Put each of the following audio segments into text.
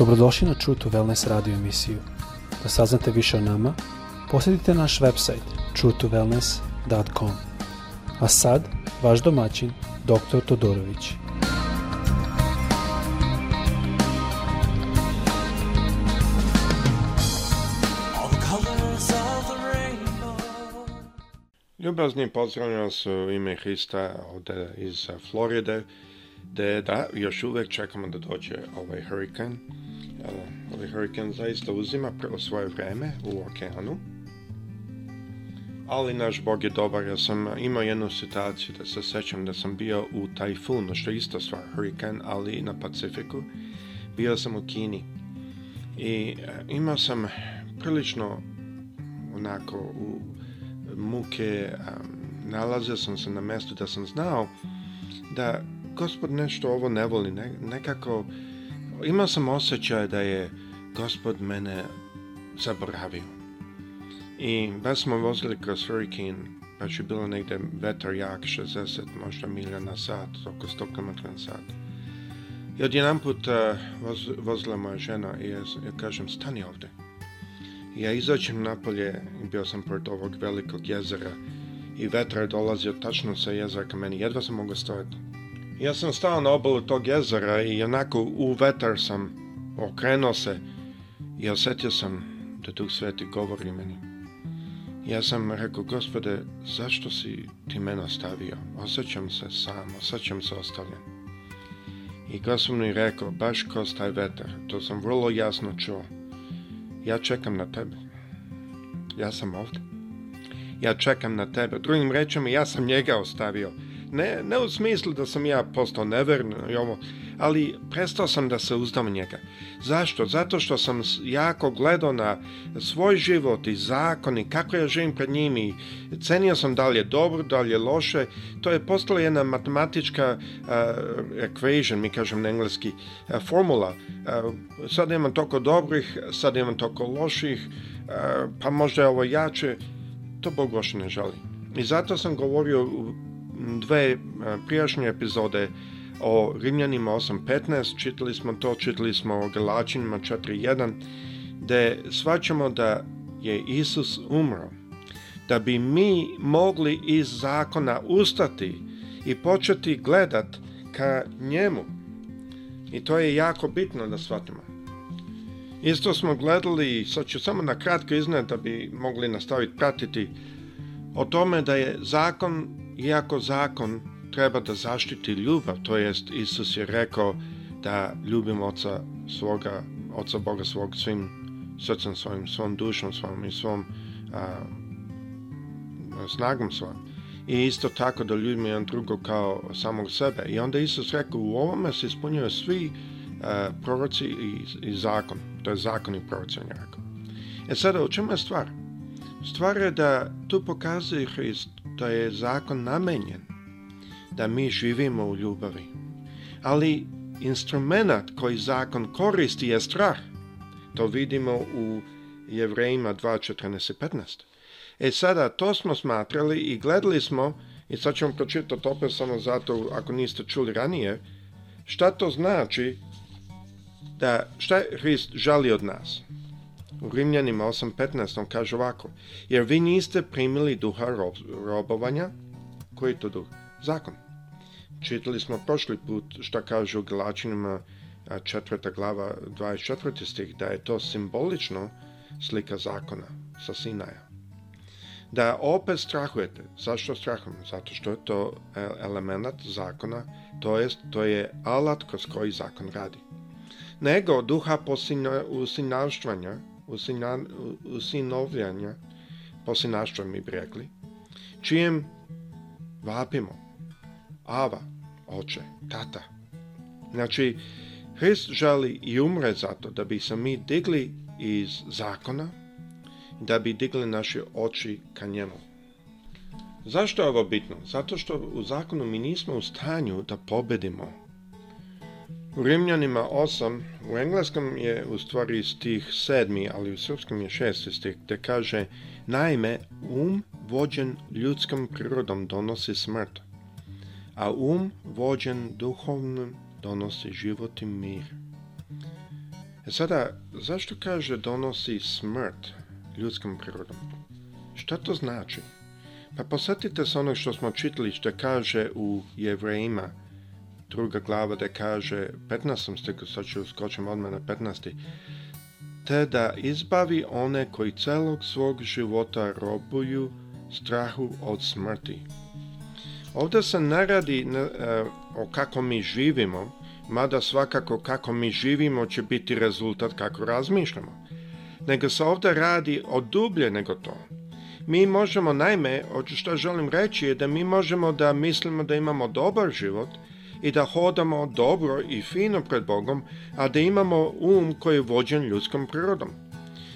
Dobrodošli na True to Wellness radio emisiju. Da saznate više o nama, posjetite naš website truetowellness.com. A sad, vaš domaćin, dr. Todorović. Ljubaznim pozdravljam vas u ime Hrista od, iz Floride da da, još uvek čekamo da dođe ovaj hurikan. Ovaj hurikan zaista uzima prvo svoje vreme u okeanu, ali naš Bog je dobar. Ja sam imao jednu situaciju da se sećam da sam bio u tajfunu, što je isto stvar, hurikan, ali na Pacifiku. Bio sam u Kini i e, imao sam prilično onako u muke, nalazio sam se na mestu da sam znao da gospod nešto ovo ne voli, ne, nekako imao sam osjećaj da je gospod mene zaboravio. I baš smo vozili kroz hurricane, baš pa je bilo negde vetar jak, 60 možda milja na sat, oko 100 km na sat. I odjedan put uh, eh, voz, vozila moja žena i ja, ja kažem, stani ovde. I ja izađem napolje i bio sam pored ovog velikog jezera i vetar je dolazio tačno sa jezera ka meni, jedva sam mogao stojati. Ja sam stao na obalu tog jezera i onako u vetar sam okrenuo se i osetio sam da Duh Sveti govori meni. Ja sam rekao, gospode, zašto si ti mene ostavio? Osećam se sam, osjećam se ostavljen. I gospod mi rekao, baš kroz taj vetar, to sam vrlo jasno čuo. Ja čekam na tebe. Ja sam ovde. Ja čekam na tebe. Drugim rečima, ja sam njega ostavio. Ne, ne u smislu da sam ja postao nevern i ovo, ali prestao sam da se uzdam njega. Zašto? Zato što sam jako gledao na svoj život i zakon i kako ja živim pred njim i cenio sam da li je dobro, da li je loše. To je postala jedna matematička uh, equation, mi kažem na engleski, uh, formula. Uh, sad imam toliko dobrih, sad imam toliko loših, uh, pa možda je ovo jače. To Bog još ne želi. I zato sam govorio dve e, prijašnje epizode o Rimljanima 8.15, čitali smo to, čitali smo o Galačinima 4.1, gde svačamo da je Isus umro, da bi mi mogli iz zakona ustati i početi gledat ka njemu. I to je jako bitno da shvatimo. Isto smo gledali, sad ću samo na kratko iznad da bi mogli nastaviti pratiti, o tome da je zakon Iako zakon treba da zaštiti ljubav, to jest Isus je rekao da ljubim oca svoga, oca Boga svog svim srcem svojim, svom dušom svom i svom a, snagom svom. I isto tako da ljubim jedan drugo kao samog sebe. I onda Isus rekao, u ovome se ispunjuju svi a, proroci i, i zakon. To je zakon i proroci, on je rekao. E sada, o čemu je stvar? Stvar je da tu pokazuje Hrist da je zakon namenjen, da mi živimo u ljubavi. Ali instrument koji zakon koristi je strah. To vidimo u Jevrejima 15. E sada, to smo smatrali i gledali smo, i sad ćemo pročitati opet samo zato ako niste čuli ranije, šta to znači da šta Hrist žali od nas u Rimljanima 8.15, on kaže ovako, jer vi niste primili duha rob, robovanja, koji to duh? Zakon. Čitali smo prošli put šta kaže u Galačinima četvrta glava 24. stih, da je to simbolično slika zakona sa Sinaja. Da opet strahujete. Zašto strahujemo? Zato što je to e, element zakona, to jest to je alat kroz koji zakon radi nego duha posinavštvanja usinovljanja, posinaštva mi bi rekli, čijem vapimo, ava, oče, tata. Znači, Hrist želi i umre zato da bi se mi digli iz zakona, da bi digli naše oči ka njemu. Zašto je ovo bitno? Zato što u zakonu mi nismo u stanju da pobedimo U Rimljanima 8, u engleskom je u stvari stih 7, ali u srpskom je 6 stih, te kaže Naime, um vođen ljudskom prirodom donosi smrt, a um vođen duhovnim donosi život i mir. E sada, zašto kaže donosi smrt ljudskom prirodom? Šta to znači? Pa posjetite se ono što smo čitali što kaže u Jevrejima druga glava da kaže 15. sam stiku, sad ću skočim odmah na 15. Te da izbavi one koji celog svog života robuju strahu od smrti. Ovde se ne radi e, o kako mi živimo, mada svakako kako mi živimo će biti rezultat kako razmišljamo. Nego se ovde radi o dublje nego to. Mi možemo, naime, oči što želim reći je da mi možemo da mislimo da imamo dobar život – i da hodamo dobro i fino pred Bogom, a da imamo um koji je vođen ljudskom prirodom.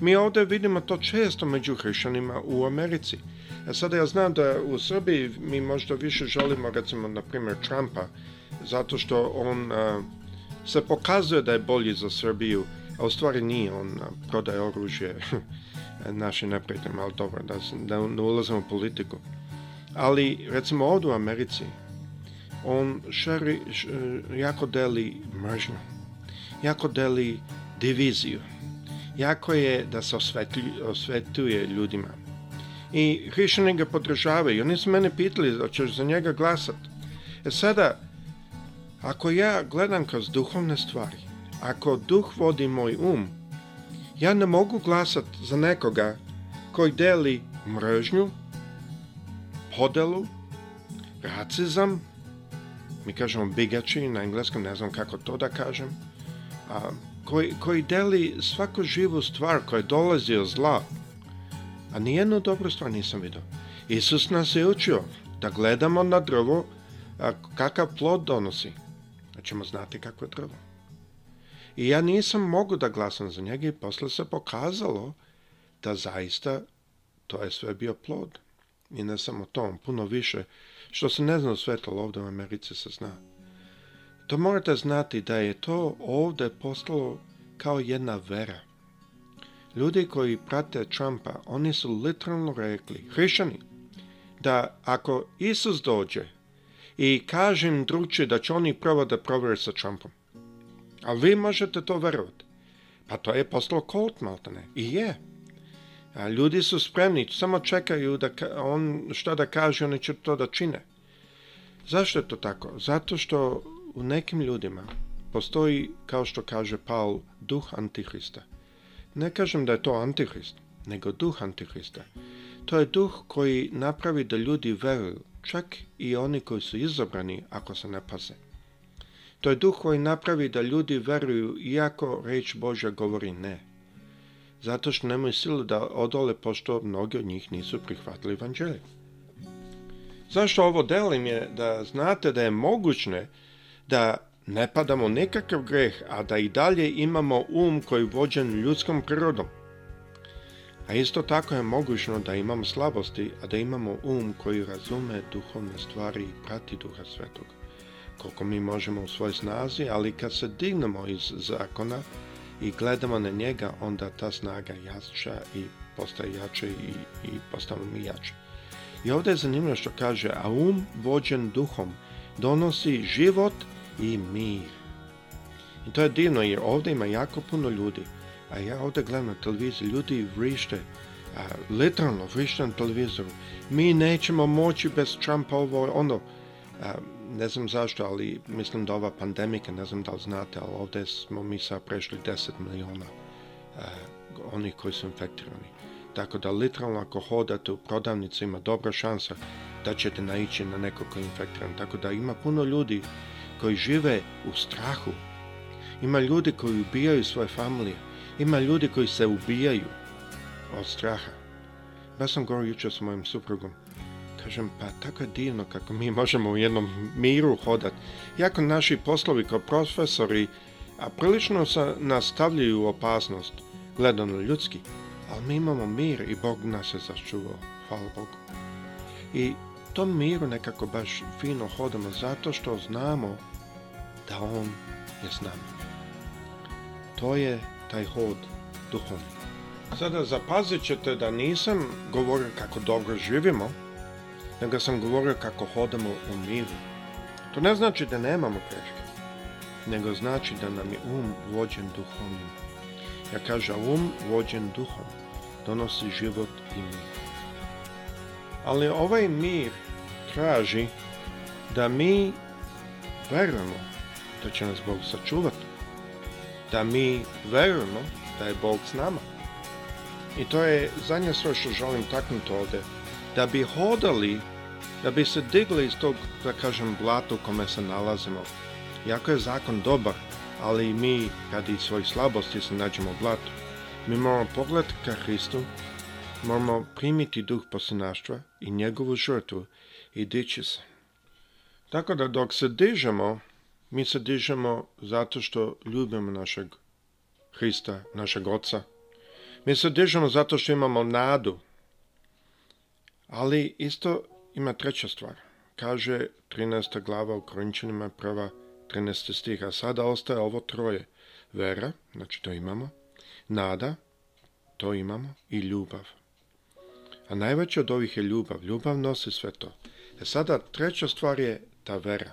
Mi ovde vidimo to često među hrišćanima u Americi. A e, sada ja znam da u Srbiji mi možda više želimo recimo na primjer Trumpa zato što on a, e, se pokazuje da je bolji za Srbiju, a u stvari nije, on a, e, prodaje oružje naše neprijateljima, ali dobro, da, da ne ulazimo u politiku. Ali recimo ovde u Americi on šeri, š, e, jako deli mržnju, jako deli diviziju, jako je da se osvetli, osvetuje ljudima. I hrišćani ga podržavaju. Oni su mene pitali da ćeš za njega glasat. E sada, ako ja gledam kroz duhovne stvari, ako duh vodi moj um, ja ne mogu glasat za nekoga koji deli mržnju, podelu, racizam, mi kažemo bigači, na engleskom ne znam kako to da kažem, a, koji, koji deli svaku živu stvar koja dolazi od zla, a nijednu dobru stvar nisam vidio. Isus nas je učio da gledamo na drvo a, kakav plod donosi, da znači, ćemo znati kako je drvo. I ja nisam mogu da glasam za njega i posle se pokazalo da zaista to je sve bio plod. I ne samo tom, puno više. Što se ne zna u svetlo ovdje u Americi se zna. To morate znati da je to ovde postalo kao jedna vera. Ljudi koji prate Trumpa, oni su literalno rekli, hrišćani, da ako Isus dođe i kaže im druče da će oni prvo da provere sa Trumpom, a vi možete to verovati. Pa to je postalo kult, maltene. I je. A ljudi su spremni, samo čekaju da on šta da kaže, oni će to da čine. Zašto je to tako? Zato što u nekim ljudima postoji, kao što kaže Paul, duh antihrista. Ne kažem da je to antihrist, nego duh antihrista. To je duh koji napravi da ljudi veruju, čak i oni koji su izabrani ako se ne paze. To je duh koji napravi da ljudi veruju iako reč Božja govori ne zato što nemaju silu da odole pošto mnogi od njih nisu prihvatili evanđelje. Zašto ovo delim je da znate da je mogućne da ne padamo nekakav greh, a da i dalje imamo um koji je vođen ljudskom prirodom. A isto tako je mogućno da imamo slabosti, a da imamo um koji razume duhovne stvari i prati duha svetog. Koliko mi možemo u svojoj snazi, ali kad se dignemo iz zakona, i gledamo na njega, onda ta snaga jača i postaje jača i, i postavimo mi jače. I ovdje je zanimljivo što kaže, a um vođen duhom donosi život i mir. I to je divno jer ovdje ima jako puno ljudi. A ja ovde gledam na televiziji, ljudi vrište, a, literalno vrište na televizoru. Mi nećemo moći bez Trumpa ovo ono. A, ne znam zašto, ali mislim da ova pandemika, ne znam da li znate, ali ovde smo mi sad prešli 10 miliona uh, onih koji su infektirani. Tako da, literalno, ako hodate u prodavnicu, ima dobra šansa da ćete naići na neko koji je infektiran. Tako da, ima puno ljudi koji žive u strahu. Ima ljudi koji ubijaju svoje familije. Ima ljudi koji se ubijaju od straha. Ja sam govorio jučer s mojim suprugom. Kažem, pa tako je divno kako mi možemo u jednom miru hodat. Jako naši poslovi kao profesori, a prilično sa, nastavljaju u opasnost, gledano ljudski, ali mi imamo mir i Bog nas je začuvao, hvala Bogu. I tom miru nekako baš fino hodamo zato što znamo da On je s nama. To je taj hod duhovni. Sada zapazit ćete da nisam govorio kako dobro živimo, nego da sam govorio kako hodamo u miru. To ne znači da nemamo greške, nego znači da nam je um vođen duhom. Ja kažem, um vođen duhom donosi život i mir. Ali ovaj mir traži da mi verujemo da će nas Bog sačuvati. Da mi verujemo da je Bog s nama. I to je zadnja sve što želim taknuti ovde da bi hodali, da bi se digli iz tog, da kažem, blata u kome se nalazimo. Iako je zakon dobar, ali mi, kad i svoj slabosti se nađemo u blatu, mi moramo pogled ka Hristu, moramo primiti duh posljednaštva i njegovu žrtvu i dići se. Tako da dok se dižemo, mi se dižemo zato što ljubimo našeg Hrista, našeg Oca. Mi se dižemo zato što imamo nadu, Ali isto ima treća stvar. Kaže 13. glava u Korinčanima, prva 13. stih, a sada ostaje ovo troje. Vera, znači to imamo, nada, to imamo, i ljubav. A najveća od ovih je ljubav. Ljubav nosi sve to. E sada treća stvar je ta vera.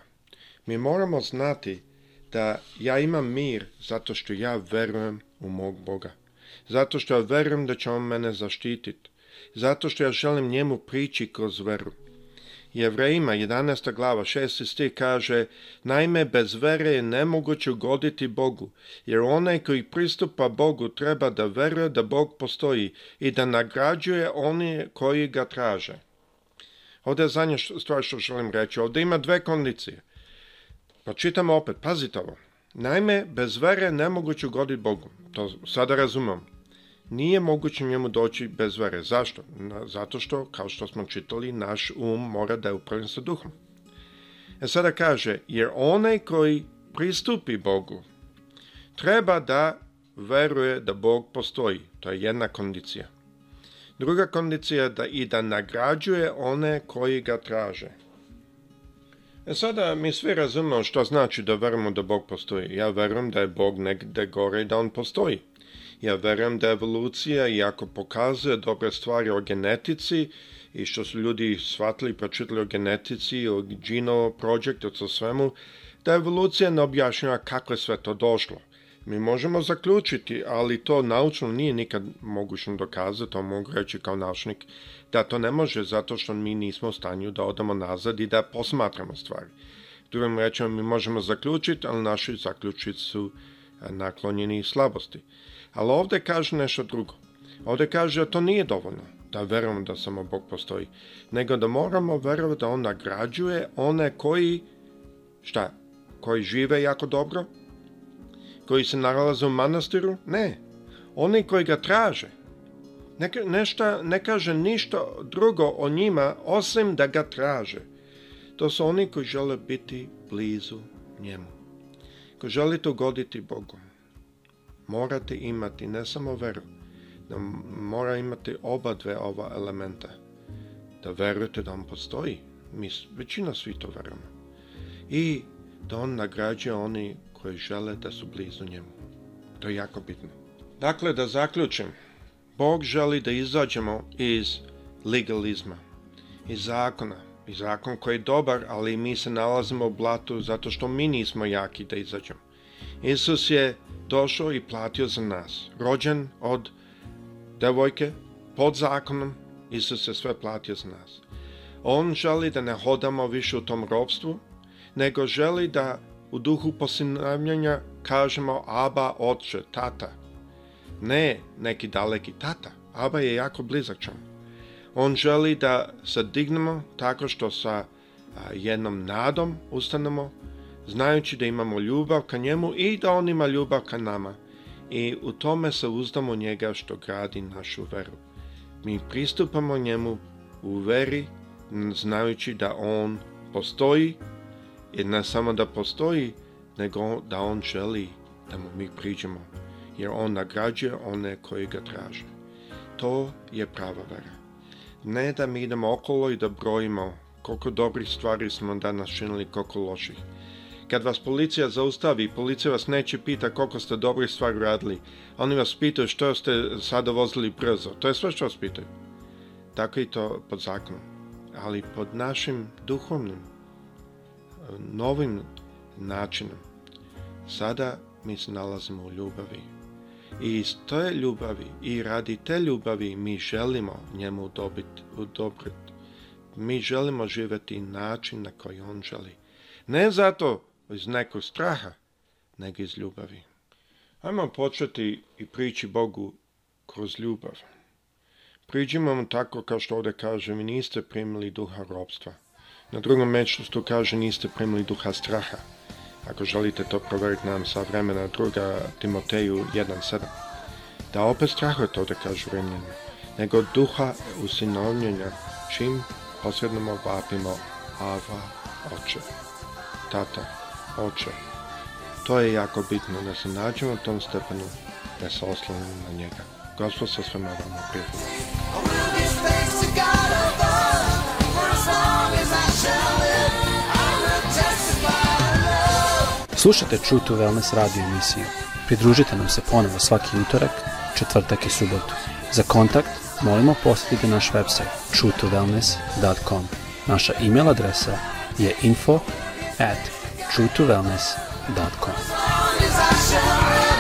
Mi moramo znati da ja imam mir zato što ja verujem u mog Boga. Zato što ja verujem da će On mene zaštititi zato što ja želim njemu prići kroz veru. Jevrejima 11. glava 6. stih kaže Naime, bez vere je nemoguće ugoditi Bogu, jer onaj koji pristupa Bogu treba da veruje da Bog postoji i da nagrađuje one koji ga traže. Ovdje je zadnja stvar što želim reći. Ovde ima dve kondicije. Pa čitamo opet, pazite ovo. Naime, bez vere nemoguće ugoditi Bogu. To sada razumem nije moguće njemu doći bez vere. Zašto? Zato što, kao što smo čitali, naš um mora da je upravljen sa duhom. E sada kaže, jer onaj koji pristupi Bogu, treba da veruje da Bog postoji. To je jedna kondicija. Druga kondicija je da i da nagrađuje one koji ga traže. E sada mi svi razumemo što znači da verujemo da Bog postoji. Ja verujem da je Bog negde gore i da On postoji. Ja verujem da evolucija, iako pokazuje dobre stvari o genetici i što su ljudi shvatili, pročitali o genetici, o Genome Projectu, o svemu, da evolucija ne objašnjava kako je sve to došlo. Mi možemo zaključiti, ali to naučno nije nikad mogućno dokazati, to mogu reći kao naučnik, da to ne može zato što mi nismo u stanju da odamo nazad i da posmatramo stvari. Drugim rečima, mi možemo zaključiti, ali naši zaključiti su eh, naklonjeni slabosti. Ali ovde kaže nešto drugo. Ovde kaže da to nije dovoljno da verujemo da samo Bog postoji, nego da moramo verovati da On nagrađuje one koji, šta, koji žive jako dobro, koji se nalaze u manastiru, ne, oni koji ga traže. Ne, nešta, ne kaže ništa drugo o njima, osim da ga traže. To su oni koji žele biti blizu njemu, koji želite ugoditi Bogom morate imati ne samo veru, da mora imati oba dve ova elementa. Da verujete da on postoji, mi većina svi to verujemo. I da on nagrađuje oni koji žele da su blizu njemu. To je jako bitno. Dakle, da zaključim, Bog želi da izađemo iz legalizma, iz zakona, i zakon koji je dobar, ali mi se nalazimo u blatu zato što mi nismo jaki da izađemo. Isus je došao i platio za nas. Rođen od devojke, pod zakonom, Isus je sve platio za nas. On želi da ne hodamo više u tom robstvu, nego želi da u duhu posinavljanja kažemo Aba Otče, tata. Ne neki daleki tata, Aba je jako blizak blizačan. On želi da se dignemo tako što sa jednom nadom ustanemo, znajući da imamo ljubav ka njemu i da on ima ljubav ka nama. I u tome se uzdamo njega što gradi našu veru. Mi pristupamo njemu u veri, znajući da on postoji, i ne samo da postoji, nego da on želi da mu mi priđemo, jer on nagrađuje one koji ga traže. To je prava vera. Ne da mi idemo okolo i da brojimo koliko dobrih stvari smo danas činili, koliko loših. Kad vas policija zaustavi, policija vas neće pita koliko ste dobrih stvari radili. Oni vas pitaju što ste sada vozili brzo. To je sve što vas pitaju. Tako i to pod zakonom. Ali pod našim duhovnim, novim načinom, sada mi se nalazimo u ljubavi. I iz te ljubavi i radi te ljubavi mi želimo njemu dobiti, udobrit. Mi želimo živeti način na koji on želi. Ne zato iz nekog straha, nego iz ljubavi. Ajmo početi i prići Bogu kroz ljubav. Priđimo mu tako kao što ovde kaže, vi niste primili duha robstva. Na drugom što kaže, niste primili duha straha. Ako želite to proveriti nam sa vremena druga Timoteju 1.7. Da opet to da kažu Rimljani, nego duha usinovljenja, čim posredno vapimo Ava Oče. Tata, oče. To je jako bitno da se nađemo na tom stepenu, da se oslanimo na njega. Gospod sa svema vama Slušajte True to Wellness radio emisiju. Pridružite nam se ponovo svaki utorak, četvrtak i subotu. Za kontakt molimo posjetite naš website truetowellness.com. Naša email adresa je info at true